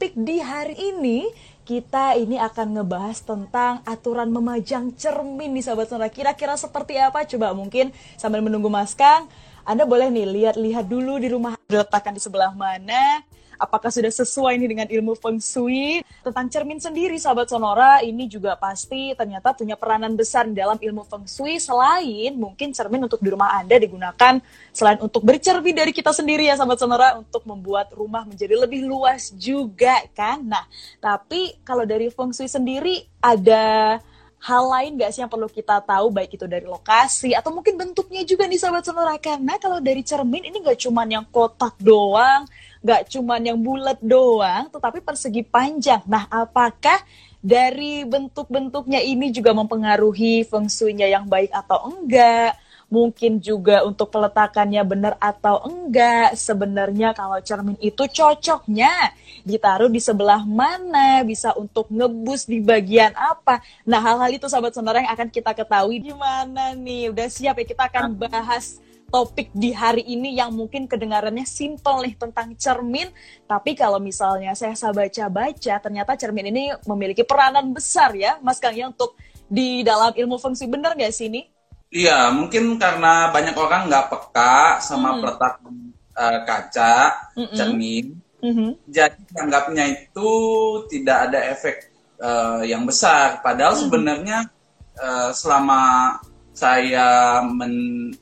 topik di hari ini kita ini akan ngebahas tentang aturan memajang cermin nih sahabat sonora. Kira-kira seperti apa? Coba mungkin sambil menunggu Mas Kang, Anda boleh nih lihat-lihat dulu di rumah diletakkan di sebelah mana apakah sudah sesuai ini dengan ilmu feng shui. Tentang cermin sendiri, sahabat Sonora, ini juga pasti ternyata punya peranan besar dalam ilmu feng shui. Selain mungkin cermin untuk di rumah Anda digunakan selain untuk bercermin dari kita sendiri ya, sahabat Sonora, untuk membuat rumah menjadi lebih luas juga kan. Nah, tapi kalau dari feng shui sendiri ada hal lain gak sih yang perlu kita tahu baik itu dari lokasi atau mungkin bentuknya juga nih sahabat sonora karena kalau dari cermin ini gak cuman yang kotak doang gak cuman yang bulat doang tetapi persegi panjang nah apakah dari bentuk-bentuknya ini juga mempengaruhi feng shui-nya yang baik atau enggak mungkin juga untuk peletakannya benar atau enggak. Sebenarnya kalau cermin itu cocoknya ditaruh di sebelah mana, bisa untuk ngebus di bagian apa. Nah, hal-hal itu sahabat sonora yang akan kita ketahui gimana nih. Udah siap ya kita akan bahas topik di hari ini yang mungkin kedengarannya simple nih tentang cermin, tapi kalau misalnya saya baca-baca, ternyata cermin ini memiliki peranan besar ya, Mas Kang ya untuk di dalam ilmu fungsi benar nggak sih ini? Iya, mungkin karena banyak orang nggak peka sama mm. peletakan uh, kaca, mm -mm. cermin, mm -hmm. jadi anggapnya itu tidak ada efek uh, yang besar. Padahal mm. sebenarnya uh, selama saya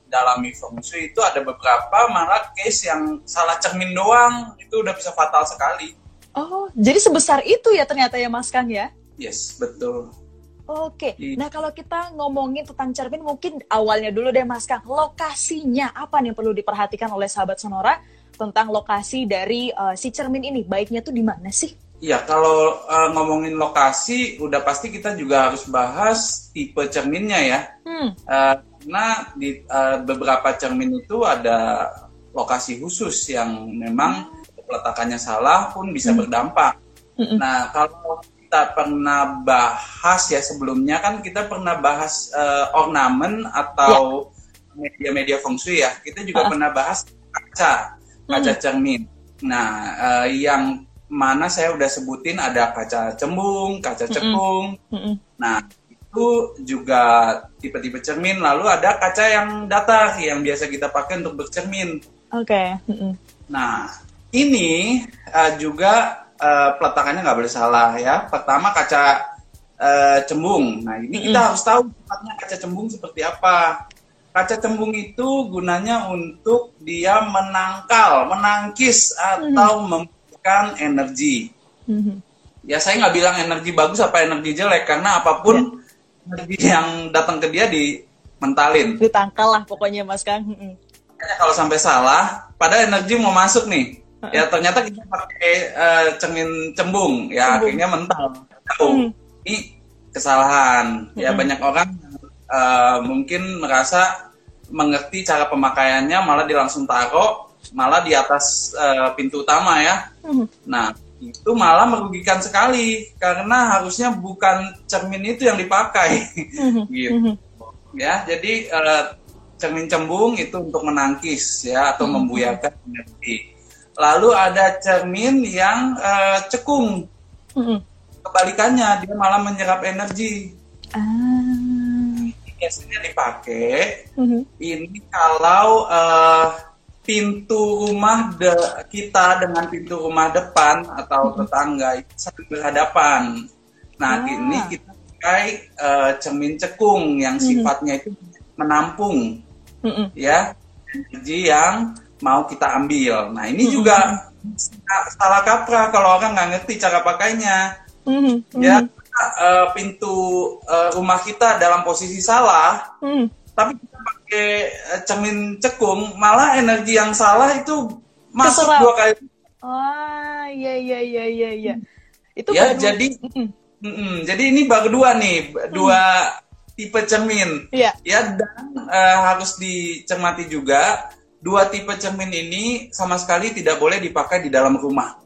mendalami feng shui itu ada beberapa malah case yang salah cermin doang itu udah bisa fatal sekali. Oh, jadi sebesar itu ya ternyata ya Mas Kang ya? Yes, betul. Oke, iya. nah kalau kita ngomongin tentang cermin mungkin awalnya dulu deh Mas Kang, lokasinya apa nih yang perlu diperhatikan oleh sahabat Sonora tentang lokasi dari uh, si cermin ini, baiknya tuh di mana sih? Iya, kalau uh, ngomongin lokasi, udah pasti kita juga harus bahas tipe cerminnya ya. Hmm. Uh, karena di uh, beberapa cermin itu ada lokasi khusus yang memang peletakannya salah pun bisa hmm. berdampak. Hmm. Nah, kalau kita pernah bahas ya sebelumnya kan kita pernah bahas uh, ornamen atau ya. media-media ya. feng shui ya. Kita juga uh. pernah bahas kaca, kaca hmm. cermin. Nah, uh, yang mana saya udah sebutin ada kaca cembung, kaca cekung. Hmm. Hmm. Nah, itu juga tipe-tipe cermin. Lalu ada kaca yang datar yang biasa kita pakai untuk bercermin. Oke. Okay. Hmm. Nah, ini uh, juga uh, peletakannya nggak boleh salah ya. Pertama kaca uh, cembung. Nah ini mm -hmm. kita harus tahu tempatnya kaca cembung seperti apa. Kaca cembung itu gunanya untuk dia menangkal, menangkis atau mm -hmm. memberikan energi. Mm -hmm. Ya saya nggak bilang energi bagus apa energi jelek karena apa pun yeah. energi yang datang ke dia dimentalin. Ditangkal lah pokoknya Mas Kang. Kalau sampai salah, pada energi mau masuk nih, ya ternyata kita pakai uh, cermin cembung ya cembung. akhirnya mental tahu hmm. ini kesalahan ya, hmm. ya banyak orang uh, mungkin merasa mengerti cara pemakaiannya malah dia langsung taruh malah di atas uh, pintu utama ya hmm. nah itu malah merugikan sekali karena harusnya bukan cermin itu yang dipakai hmm. gitu hmm. ya jadi uh, cermin cembung itu untuk menangkis ya atau hmm. membuyarkan energi Lalu ada cermin yang uh, cekung. Kebalikannya, dia malah menyerap energi. Ah. Biasanya dipakai. Ini kalau uh, pintu rumah de kita dengan pintu rumah depan atau mm-hmm. tetangga itu saling berhadapan. Nah, ah. ini kita pakai uh, cermin cekung yang mm-hmm. sifatnya itu menampung, mm-hmm. ya energi yang mau kita ambil. Nah ini hmm. juga salah kaprah kalau orang nggak ngerti cara pakainya. Hmm. Ya uh, pintu uh, rumah kita dalam posisi salah, hmm. tapi kita pakai uh, cermin cekung, malah energi yang salah itu masuk Keserap. dua kali. Ah iya iya iya iya iya. Itu ya baru... jadi mm. Mm, jadi ini baru dua nih dua hmm. tipe cermin. Yeah. Ya dan uh, harus dicermati juga dua tipe cermin ini sama sekali tidak boleh dipakai di dalam rumah.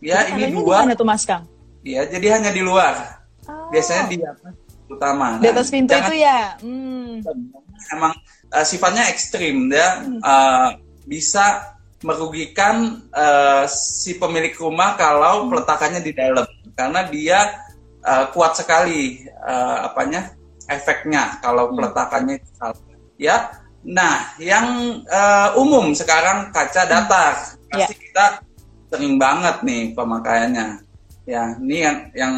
Ya, jadi ini dua. Tuh Mas Kang? Ya, jadi hanya di luar. Oh. Biasanya di atas utama. Di atas pintu jangan, itu ya. Hmm. Emang uh, sifatnya ekstrim ya. Hmm. Uh, bisa merugikan uh, si pemilik rumah kalau peletakannya di dalam. Karena dia uh, kuat sekali uh, apanya efeknya kalau peletakannya ya. Nah yang uh, umum sekarang kaca datar. Pasti yeah. kita sering banget nih pemakaiannya. Ya ini yang yang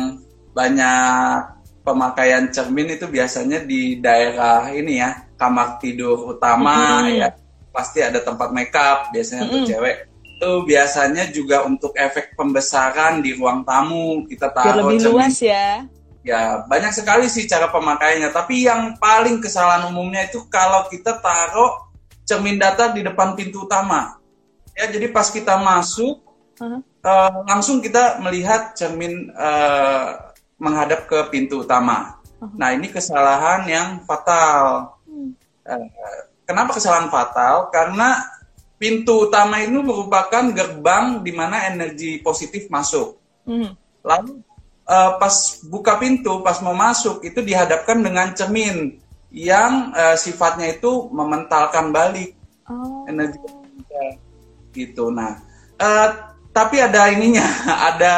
banyak pemakaian cermin itu biasanya di daerah ini ya kamar tidur utama mm -hmm. ya pasti ada tempat makeup biasanya mm -hmm. untuk cewek itu biasanya juga untuk efek pembesaran di ruang tamu kita taruh lebih cermin. luas ya ya banyak sekali sih cara pemakaiannya tapi yang paling kesalahan umumnya itu kalau kita taruh cermin datar di depan pintu utama ya jadi pas kita masuk uh -huh. uh, langsung kita melihat cermin uh, menghadap ke pintu utama uh -huh. nah ini kesalahan yang fatal Kenapa kesalahan fatal? Karena pintu utama itu merupakan gerbang di mana energi positif masuk. Hmm. Lalu uh, pas buka pintu, pas mau masuk itu dihadapkan dengan cermin yang uh, sifatnya itu mementalkan balik oh. energi gitu. Nah, uh, tapi ada ininya, ada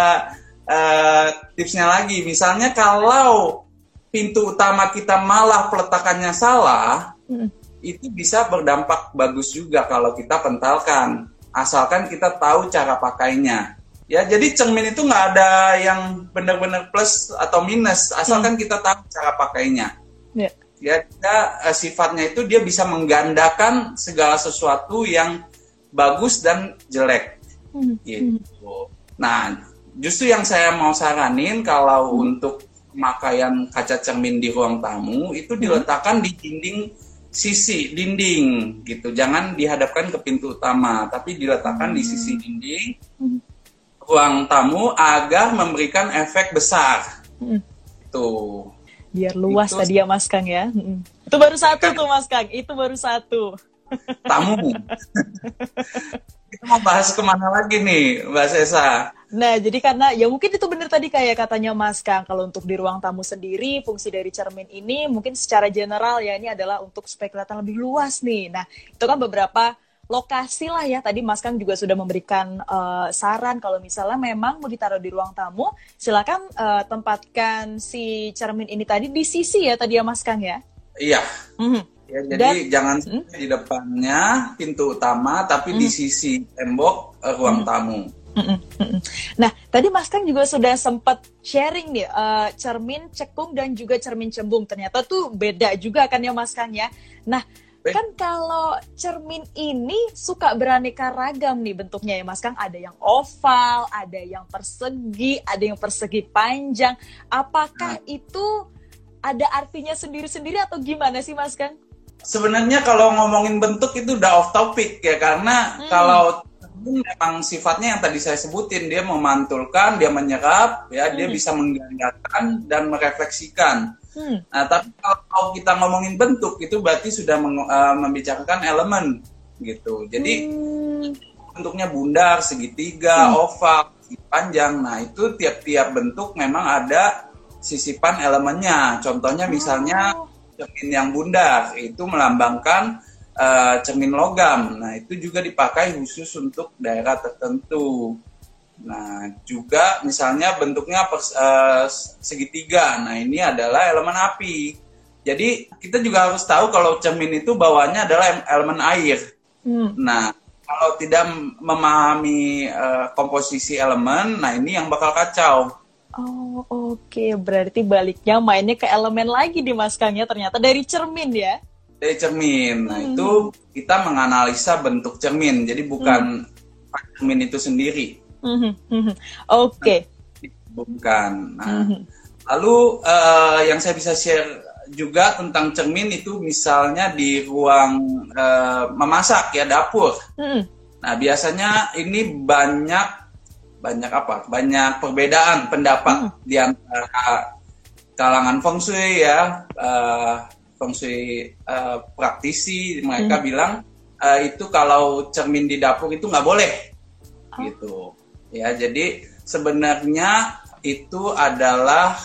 uh, tipsnya lagi. Misalnya kalau pintu utama kita malah peletakannya salah, hmm itu bisa berdampak bagus juga kalau kita pentalkan asalkan kita tahu cara pakainya ya jadi cermin itu nggak ada yang benar-benar plus atau minus asalkan hmm. kita tahu cara pakainya yeah. ya kita, uh, sifatnya itu dia bisa menggandakan segala sesuatu yang bagus dan jelek hmm. gitu nah justru yang saya mau saranin kalau hmm. untuk pemakaian kaca cermin di ruang tamu itu hmm. diletakkan di dinding sisi dinding gitu. Jangan dihadapkan ke pintu utama, tapi diletakkan hmm. di sisi hmm. dinding hmm. ruang tamu agar memberikan efek besar. Hmm. Tuh. Biar luas itu, tadi ya Mas Kang ya. Hmm. Itu baru satu tuh Mas Kang. Itu baru satu. Tamu. Kita mau bahas ke mana lagi nih, Mbak Sesa? Nah, jadi karena ya mungkin itu benar tadi kayak katanya Mas Kang, kalau untuk di ruang tamu sendiri, fungsi dari cermin ini mungkin secara general ya ini adalah untuk supaya kelihatan lebih luas nih. Nah, itu kan beberapa lokasi lah ya. Tadi Mas Kang juga sudah memberikan uh, saran kalau misalnya memang mau ditaruh di ruang tamu, silakan uh, tempatkan si cermin ini tadi di sisi ya tadi ya Mas Kang ya. Iya. Mm -hmm. Ya, jadi Dan, jangan hmm? di depannya pintu utama, tapi hmm. di sisi tembok uh, ruang hmm. tamu. Nah, tadi Mas Kang juga sudah sempat sharing nih uh, cermin cekung dan juga cermin cembung. Ternyata tuh beda juga kan ya Mas Kang ya. Nah, kan kalau cermin ini suka beraneka ragam nih bentuknya ya Mas Kang. Ada yang oval, ada yang persegi, ada yang persegi panjang. Apakah nah. itu ada artinya sendiri-sendiri atau gimana sih Mas Kang? sebenarnya kalau ngomongin bentuk itu udah off topic ya karena hmm. kalau memang sifatnya yang tadi saya sebutin dia memantulkan, dia menyerap, ya hmm. dia bisa menggandakan dan merefleksikan. Hmm. Nah, tapi kalau kita ngomongin bentuk itu berarti sudah meng, uh, membicarakan elemen gitu. Jadi hmm. bentuknya bundar, segitiga, hmm. oval, panjang. Nah, itu tiap-tiap bentuk memang ada sisipan elemennya. Contohnya misalnya oh cermin yang bundar itu melambangkan uh, cermin logam. Nah, itu juga dipakai khusus untuk daerah tertentu. Nah, juga misalnya bentuknya pers, uh, segitiga. Nah, ini adalah elemen api. Jadi, kita juga harus tahu kalau cermin itu bawahnya adalah elemen air. Hmm. Nah, kalau tidak memahami uh, komposisi elemen, nah ini yang bakal kacau. Oh oke, okay. berarti baliknya mainnya ke elemen lagi di Mas Kang ya ternyata dari cermin ya? Dari cermin, nah hmm. itu kita menganalisa bentuk cermin, jadi bukan hmm. cermin itu sendiri. Hmm. Hmm. Oke. Okay. bukan. Nah, hmm. lalu uh, yang saya bisa share juga tentang cermin itu misalnya di ruang uh, memasak ya dapur. Hmm. Nah biasanya ini banyak banyak apa? Banyak perbedaan pendapat hmm. di antara kalangan feng shui ya, uh, feng shui uh, praktisi mereka hmm. bilang uh, itu kalau cermin di dapur itu nggak boleh, oh. gitu. Ya, jadi sebenarnya itu adalah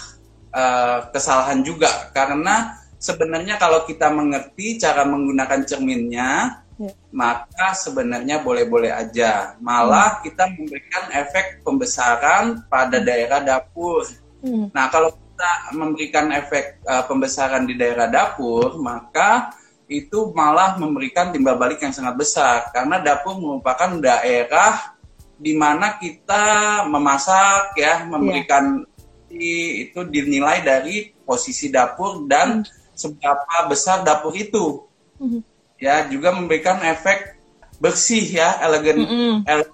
uh, kesalahan juga karena sebenarnya kalau kita mengerti cara menggunakan cerminnya ya. maka sebenarnya boleh-boleh aja. Malah hmm. kita memberikan efek pembesaran pada daerah dapur. Hmm. Nah, kalau kita memberikan efek uh, pembesaran di daerah dapur, maka itu malah memberikan timbal balik yang sangat besar karena dapur merupakan daerah di mana kita memasak ya, memberikan yeah. itu dinilai dari posisi dapur dan hmm. seberapa besar dapur itu. Hmm ya juga memberikan efek bersih ya elegan mm -hmm. elegan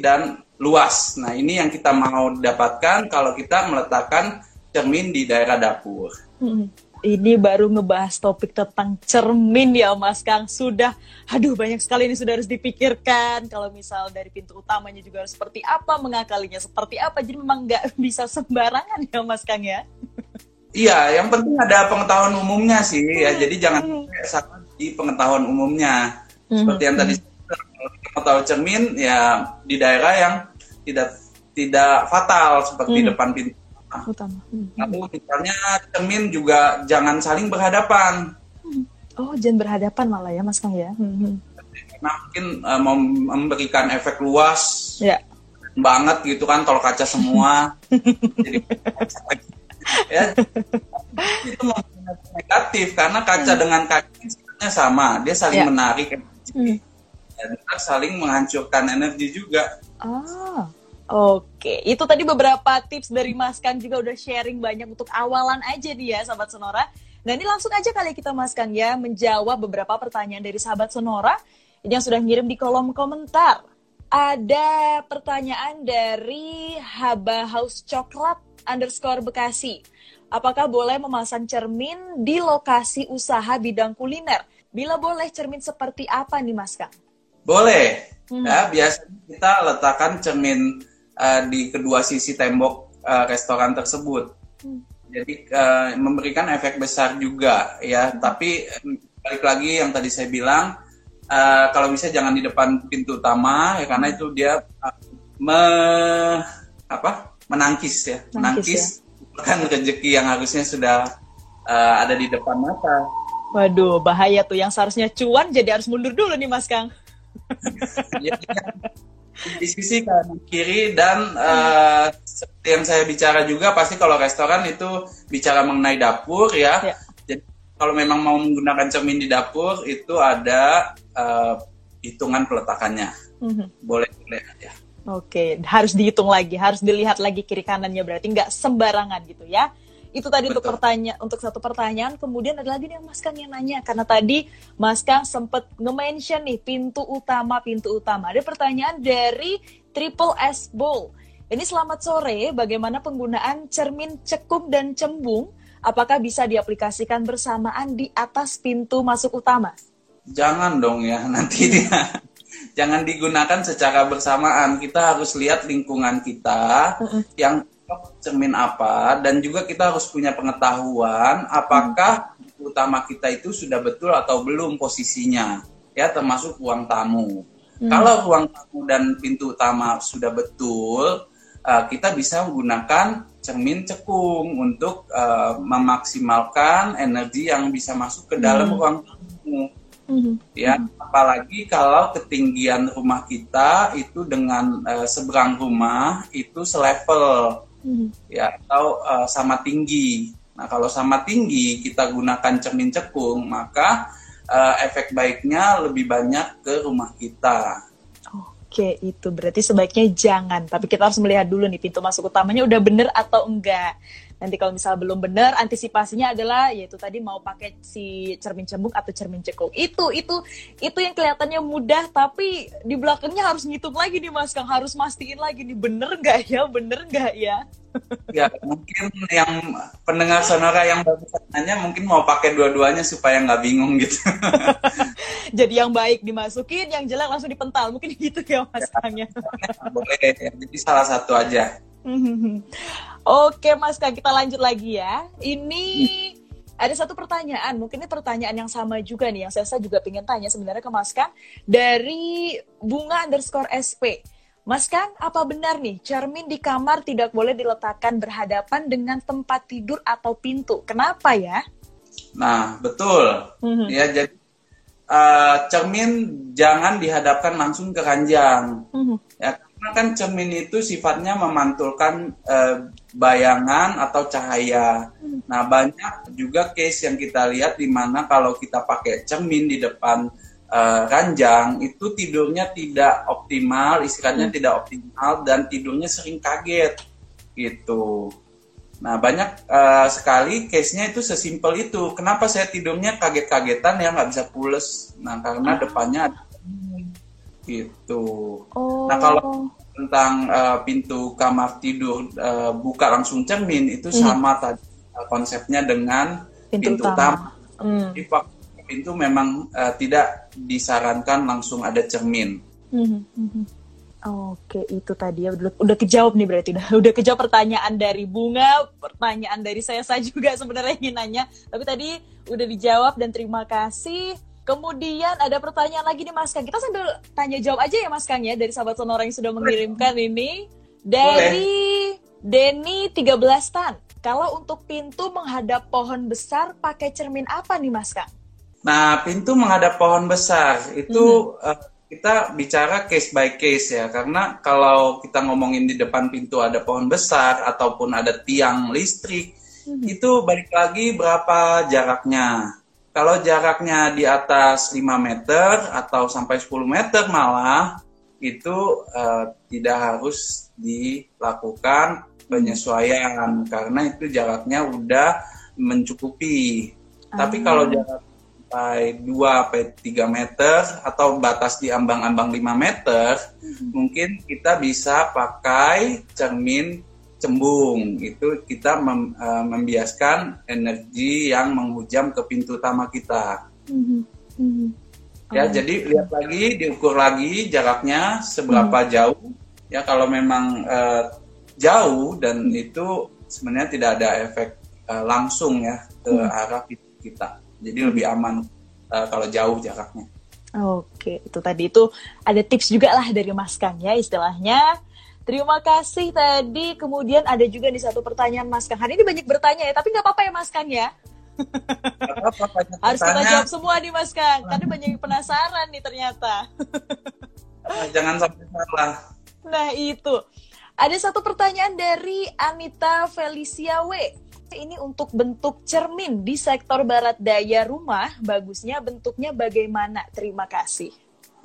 dan luas. Nah ini yang kita mau dapatkan kalau kita meletakkan cermin di daerah dapur. Mm Ini baru ngebahas topik tentang cermin ya Mas Kang. Sudah, aduh banyak sekali ini sudah harus dipikirkan. Kalau misal dari pintu utamanya juga harus seperti apa, mengakalinya seperti apa. Jadi memang nggak bisa sembarangan ya Mas Kang ya. Iya, yang penting ada pengetahuan umumnya sih ya. Jadi jangan sampai di pengetahuan umumnya. Seperti yang tadi kalau cermin ya di daerah yang tidak tidak fatal seperti depan pintu utama. Mm-hmm. Lalu misalnya cermin juga jangan saling berhadapan. Mm. Oh, jangan berhadapan malah ya, Mas Kang ya. Karena mungkin uh, mau memberikan efek luas. Yeah. banget gitu kan kalau kaca semua. jadi ya itu negatif karena kaca hmm. dengan kaca sama, dia saling yeah. menarik energi hmm. dan saling menghancurkan energi juga. Ah. Oke, itu tadi beberapa tips dari Mas Kang juga udah sharing banyak untuk awalan aja dia, sahabat Sonora. Nah ini langsung aja kali kita Mas Kang ya menjawab beberapa pertanyaan dari sahabat Sonora yang sudah ngirim di kolom komentar. Ada pertanyaan dari Haba House Coklat underscore Bekasi. Apakah boleh memasang cermin di lokasi usaha bidang kuliner? Bila boleh, cermin seperti apa nih Mas Kang? Boleh. Hmm. Ya, biasanya kita letakkan cermin uh, di kedua sisi tembok uh, restoran tersebut. Hmm. Jadi uh, memberikan efek besar juga ya. Hmm. Tapi balik lagi yang tadi saya bilang, uh, kalau bisa jangan di depan pintu utama ya karena itu dia uh, me apa menangkis ya, menangkis, menangkis ya kan rezeki yang harusnya sudah uh, ada di depan mata. Waduh, bahaya tuh. Yang seharusnya cuan jadi harus mundur dulu nih, Mas Kang. di sisi kanan kiri dan uh, seperti yang saya bicara juga pasti kalau restoran itu bicara mengenai dapur ya. ya. Jadi kalau memang mau menggunakan cermin di dapur itu ada uh, hitungan peletakannya. Mm -hmm. Boleh boleh ya. Oke, harus dihitung lagi, harus dilihat lagi kiri kanannya berarti nggak sembarangan gitu ya. Itu tadi Betul. untuk pertanyaan untuk satu pertanyaan. Kemudian ada lagi nih Mas Kang yang nanya karena tadi Mas Kang sempat nge-mention nih pintu utama, pintu utama. Ada pertanyaan dari Triple S Bowl. Ini selamat sore, bagaimana penggunaan cermin cekung dan cembung? Apakah bisa diaplikasikan bersamaan di atas pintu masuk utama? Jangan dong ya, nanti dia jangan digunakan secara bersamaan. Kita harus lihat lingkungan kita uh -uh. yang cermin apa dan juga kita harus punya pengetahuan apakah utama kita itu sudah betul atau belum posisinya ya termasuk ruang tamu. Uh. Kalau ruang tamu dan pintu utama sudah betul, uh, kita bisa menggunakan cermin cekung untuk uh, memaksimalkan energi yang bisa masuk ke dalam uh. ruang tamu. Mm-hmm. Ya, apalagi kalau ketinggian rumah kita itu dengan uh, seberang rumah itu selevel, mm-hmm. ya atau uh, sama tinggi. Nah, kalau sama tinggi kita gunakan cermin cekung, maka uh, efek baiknya lebih banyak ke rumah kita. Oke, itu berarti sebaiknya jangan. Tapi kita harus melihat dulu nih pintu masuk utamanya udah bener atau enggak. Nanti kalau misal belum benar, antisipasinya adalah yaitu tadi mau pakai si cermin cembung atau cermin cekung. Itu itu itu yang kelihatannya mudah, tapi di belakangnya harus ngitung lagi nih Mas Kang, harus mastiin lagi nih bener nggak ya, bener nggak ya. Ya mungkin yang pendengar sonora yang baru nanya mungkin mau pakai dua-duanya supaya nggak bingung gitu. Jadi yang baik dimasukin, yang jelek langsung dipental, mungkin gitu ya Mas Kang ya. Boleh, jadi salah satu aja. Oke Mas Kang, kita lanjut lagi ya. Ini ada satu pertanyaan, mungkin ini pertanyaan yang sama juga nih, yang saya, saya juga pengen tanya sebenarnya ke Mas Kang dari bunga underscore SP. Mas Kang, apa benar nih cermin di kamar tidak boleh diletakkan berhadapan dengan tempat tidur atau pintu? Kenapa ya? Nah, betul. Mm-hmm. Ya, jadi uh, cermin jangan dihadapkan langsung ke ranjang. Mm-hmm. Ya, karena kan cermin itu sifatnya memantulkan uh, bayangan atau cahaya. Nah, banyak juga case yang kita lihat di mana kalau kita pakai cermin di depan uh, ranjang itu tidurnya tidak optimal, istirahatnya mm-hmm. tidak optimal dan tidurnya sering kaget gitu. Nah, banyak uh, sekali case-nya itu sesimpel itu. Kenapa saya tidurnya kaget-kagetan ya nggak bisa pules? Nah, karena ah. depannya ada gitu. Oh. Nah, kalau tentang uh, pintu kamar tidur uh, buka langsung cermin itu hmm. sama tadi uh, konsepnya dengan pintu, pintu utama. Hmm. Di pintu memang uh, tidak disarankan langsung ada cermin. Hmm. Hmm. hmm. Oke, itu tadi ya udah, udah kejawab nih berarti udah udah kejawab pertanyaan dari Bunga, pertanyaan dari saya saya juga sebenarnya ingin nanya, tapi tadi udah dijawab dan terima kasih. Kemudian ada pertanyaan lagi nih Mas Kang. Kita sambil tanya jawab aja ya Mas Kang ya dari sahabat sonora yang sudah mengirimkan ini. Dari Denny 13 tan. Kalau untuk pintu menghadap pohon besar pakai cermin apa nih Mas Kang? Nah, pintu menghadap pohon besar itu hmm. uh, kita bicara case by case ya karena kalau kita ngomongin di depan pintu ada pohon besar ataupun ada tiang listrik hmm. itu balik lagi berapa jaraknya kalau jaraknya di atas 5 meter atau sampai 10 meter malah itu uh, tidak harus dilakukan penyesuaian karena itu jaraknya udah mencukupi. Tapi kalau ah. jarak sampai 2 sampai 3 meter atau batas di ambang-ambang 5 meter, hmm. mungkin kita bisa pakai cermin cembung. Itu kita mem, uh, membiaskan energi yang menghujam ke pintu utama kita. Hmm. Hmm. Ya, oh. jadi lihat lagi, diukur lagi jaraknya seberapa hmm. jauh. Ya, kalau memang uh, jauh dan itu sebenarnya tidak ada efek uh, langsung ya ke hmm. arah pintu kita jadi lebih aman uh, kalau jauh jaraknya. Oke, itu tadi itu ada tips juga lah dari Mas Kang ya istilahnya. Terima kasih tadi. Kemudian ada juga nih satu pertanyaan Mas Kang. Hari ini banyak bertanya ya, tapi nggak apa-apa ya Mas Kang ya. Apa, Harus kita jawab semua nih Mas Kang. Karena banyak yang penasaran nih ternyata. Jangan sampai salah. Nah itu. Ada satu pertanyaan dari Anita Felicia W ini untuk bentuk cermin di sektor barat daya rumah, bagusnya bentuknya bagaimana? Terima kasih.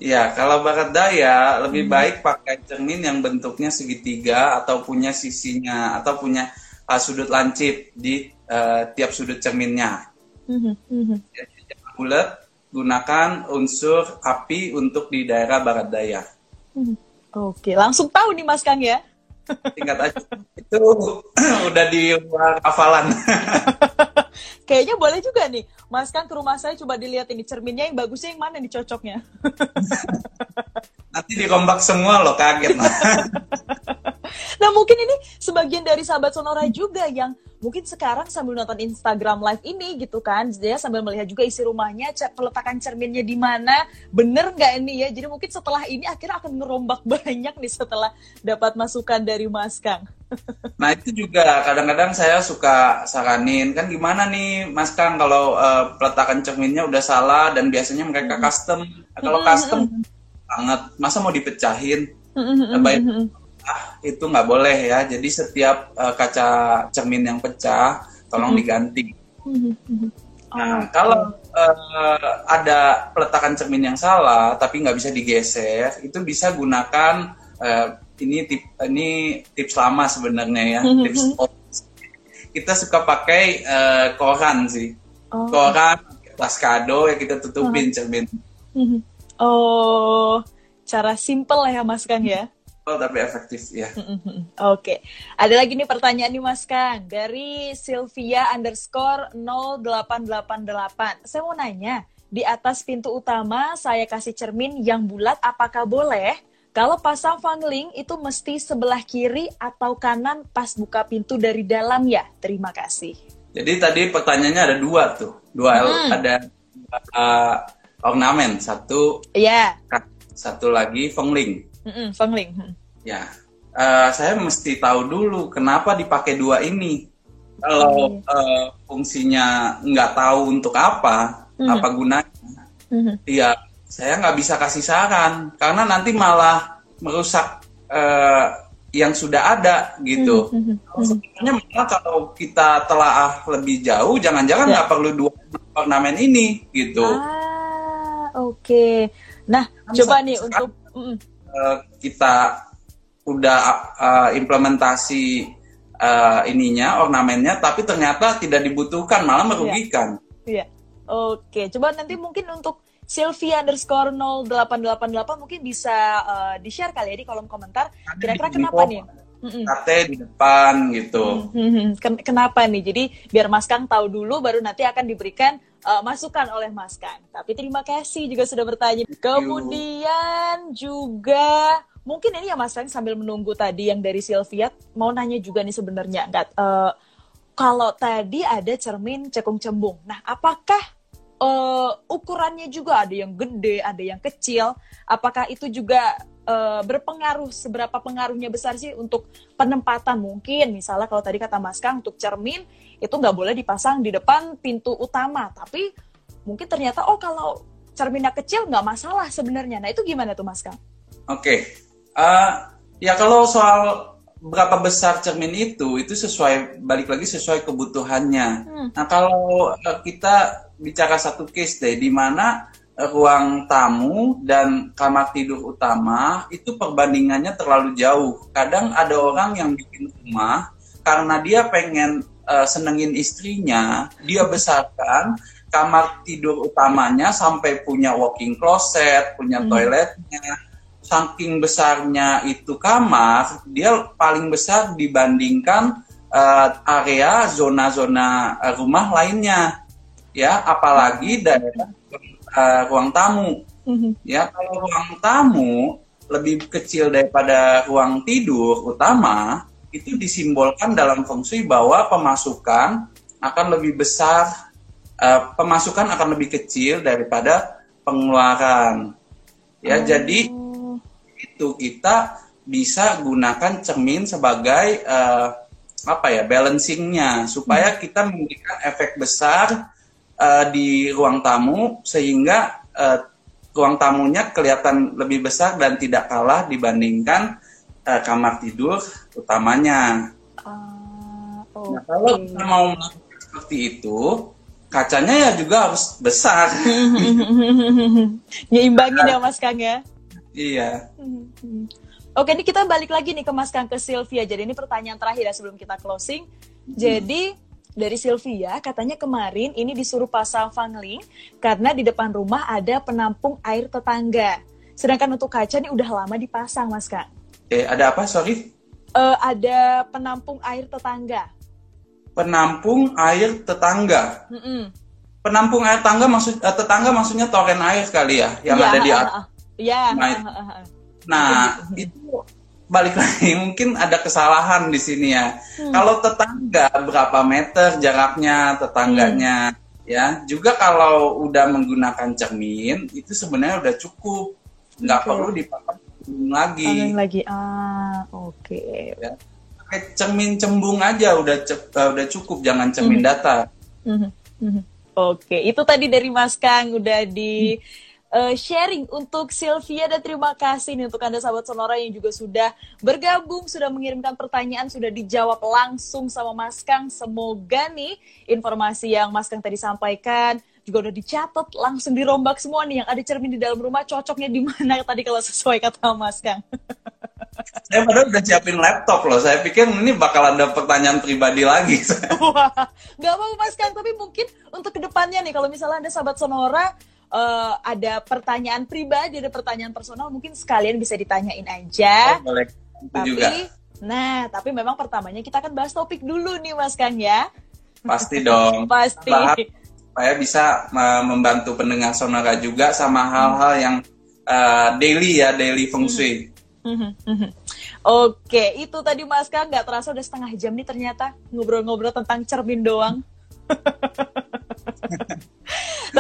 Ya, kalau barat daya lebih hmm. baik pakai cermin yang bentuknya segitiga atau punya sisinya atau punya uh, sudut lancip di uh, tiap sudut cerminnya. Hmm. Hmm. Jadi bulat, gunakan unsur api untuk di daerah barat daya. Hmm. Oke, langsung tahu nih Mas Kang ya. Tingkat aja. Itu udah di luar hafalan. Kayaknya boleh juga nih. Mas kan ke rumah saya coba dilihat ini cerminnya yang bagusnya yang mana nih cocoknya. Nanti dirombak semua loh kaget. nah mungkin ini sebagian dari sahabat Sonora juga yang mungkin sekarang sambil nonton Instagram live ini gitu kan, dia sambil melihat juga isi rumahnya, peletakan cerminnya di mana, bener nggak ini ya? Jadi mungkin setelah ini akhirnya akan merombak banyak nih setelah dapat masukan dari Mas Kang. Nah itu juga kadang-kadang saya suka saranin kan gimana nih Mas Kang kalau uh, peletakan cerminnya udah salah dan biasanya mereka custom. Nah, kalau custom banget, masa mau dipecahin? Baik ah, itu nggak boleh ya. Jadi setiap uh, kaca cermin yang pecah, tolong diganti. Nah, kalau uh, ada peletakan cermin yang salah tapi nggak bisa digeser, itu bisa gunakan uh, ini tip ini tips lama sebenarnya ya, tips kita suka pakai uh, koran sih, oh. koran tas kado ya kita tutupin oh. cermin. Oh, cara simple ya Mas Kang ya? tapi efektif ya. Oke, okay. ada lagi nih pertanyaan nih Mas Kang dari Sylvia underscore 0888. Saya mau nanya, di atas pintu utama saya kasih cermin yang bulat, apakah boleh? Kalau pasang fangling itu mesti sebelah kiri atau kanan pas buka pintu dari dalam ya? Terima kasih. Jadi tadi pertanyaannya ada dua tuh, dua hmm. ada uh, ornamen, satu, ya, yeah. satu lagi fangling. Mm-mm, Fengling. Ya, uh, saya mesti tahu dulu kenapa dipakai dua ini. Kalau uh, fungsinya nggak tahu untuk apa, mm. apa gunanya, Iya, saya nggak bisa kasih saran karena nanti malah merusak uh, yang sudah ada gitu. Sebenarnya malah kalau kita telah lebih jauh, jangan-jangan ya. nggak ya. perlu dua ornamen ini gitu. Ah, oke. Okay. Nah, coba nih untuk uh, kita udah uh, implementasi uh, ininya ornamennya, tapi ternyata tidak dibutuhkan, malah iya. merugikan. Iya. Oke, coba nanti mungkin untuk Sylvia underscore 0888 mungkin bisa uh, di-share kali ya di kolom komentar. Kira-kira kenapa nih? KT di depan gitu. Kenapa nih? Jadi biar Mas Kang tahu dulu, baru nanti akan diberikan uh, masukan oleh Mas Kang. Tapi terima kasih juga sudah bertanya. Kemudian juga mungkin ini ya Mas Kang sambil menunggu tadi yang dari Sylvia mau nanya juga nih sebenarnya enggak uh, kalau tadi ada cermin cekung cembung. Nah, apakah uh, ukurannya juga ada yang gede, ada yang kecil? Apakah itu juga uh, berpengaruh seberapa pengaruhnya besar sih untuk penempatan mungkin misalnya kalau tadi kata Mas Kang untuk cermin itu nggak boleh dipasang di depan pintu utama tapi mungkin ternyata oh kalau cerminnya kecil nggak masalah sebenarnya nah itu gimana tuh Mas Kang? Oke okay. uh, eh, ya kalau soal berapa besar cermin itu itu sesuai balik lagi sesuai kebutuhannya. Hmm. Nah kalau uh, kita bicara satu case deh di mana ruang tamu dan kamar tidur utama itu perbandingannya terlalu jauh. Kadang ada orang yang bikin rumah karena dia pengen uh, senengin istrinya, dia besarkan kamar tidur utamanya sampai punya walking closet, punya hmm. toiletnya. Saking besarnya itu kamar, dia paling besar dibandingkan uh, area zona-zona rumah lainnya. Ya, apalagi daerah uh, ruang tamu. Mm-hmm. Ya, kalau ruang tamu lebih kecil daripada ruang tidur utama, itu disimbolkan dalam fungsi bahwa pemasukan akan lebih besar, uh, pemasukan akan lebih kecil daripada pengeluaran. Ya, oh. jadi itu kita bisa gunakan cermin sebagai uh, apa ya balancingnya supaya hmm. kita memberikan efek besar uh, di ruang tamu sehingga uh, ruang tamunya kelihatan lebih besar dan tidak kalah dibandingkan uh, kamar tidur utamanya. Uh, okay. Nah, kalau kita mau melakukan seperti itu, kacanya ya juga harus besar. Nyimbangin ya Mas Kang ya. Iya. Oke, ini kita balik lagi nih ke Mas Kang ke Sylvia. Jadi ini pertanyaan terakhir ya sebelum kita closing. Jadi dari Sylvia katanya kemarin ini disuruh pasang fangling karena di depan rumah ada penampung air tetangga. Sedangkan untuk kaca ini udah lama dipasang, Mas Kak. Eh, ada apa? Sorry. Uh, ada penampung air tetangga. Penampung air tetangga. Mm -mm. Penampung air tetangga maksud uh, tetangga maksudnya toren air kali ya yang ya, ada di atas. Ya. Nah, nah itu balik lagi mungkin ada kesalahan di sini ya. Hmm. Kalau tetangga berapa meter jaraknya tetangganya hmm. ya. Juga kalau udah menggunakan cermin itu sebenarnya udah cukup. Nggak okay. perlu dipasang lagi. Pasang lagi. Ah, oke. Okay. Ya. Pakai cermin cembung aja udah udah cukup, jangan cermin hmm. datar. Hmm. Hmm. Oke, okay. itu tadi dari Mas Kang udah di hmm uh, sharing untuk Sylvia dan terima kasih nih untuk Anda sahabat Sonora yang juga sudah bergabung, sudah mengirimkan pertanyaan, sudah dijawab langsung sama Mas Kang. Semoga nih informasi yang Mas Kang tadi sampaikan juga udah dicatat, langsung dirombak semua nih yang ada cermin di dalam rumah cocoknya di mana tadi kalau sesuai kata Mas Kang. Saya padahal udah siapin laptop loh. Saya pikir ini bakal ada pertanyaan pribadi lagi. Wah, gak mau Mas Kang, tapi mungkin untuk ke depannya nih, kalau misalnya ada sahabat Sonora uh, ada pertanyaan pribadi, ada pertanyaan personal, mungkin sekalian bisa ditanyain aja. Oh, boleh. tapi, juga. nah, tapi memang pertamanya kita akan bahas topik dulu nih, Mas Kang ya. Pasti dong. Pasti. supaya bisa membantu pendengar sonora juga sama hal-hal yang uh, daily ya, daily feng shui. Oke, itu tadi Mas Kang nggak terasa udah setengah jam nih ternyata ngobrol-ngobrol tentang cermin doang.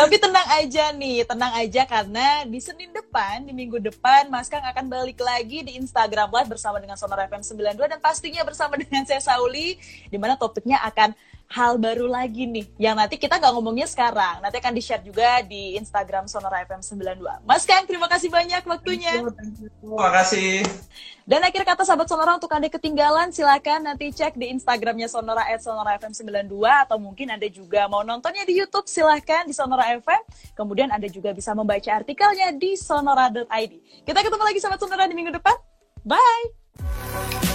Tapi tenang aja nih, tenang aja karena di Senin depan, di minggu depan, Mas Kang akan balik lagi di Instagram Live bersama dengan Sonora FM 92 dan pastinya bersama dengan saya Sauli, di mana topiknya akan hal baru lagi nih yang nanti kita nggak ngomongnya sekarang. Nanti akan di share juga di Instagram Sonora FM 92 Mas Kang terima kasih banyak waktunya. Terima kasih. Dan akhir kata sahabat Sonora untuk anda ketinggalan silakan nanti cek di Instagramnya Sonora at Sonora FM 92 atau mungkin anda juga mau nontonnya di YouTube silahkan di Sonora FM kemudian anda juga bisa membaca artikelnya di sonora.id kita ketemu lagi sahabat Sonora di minggu depan. Bye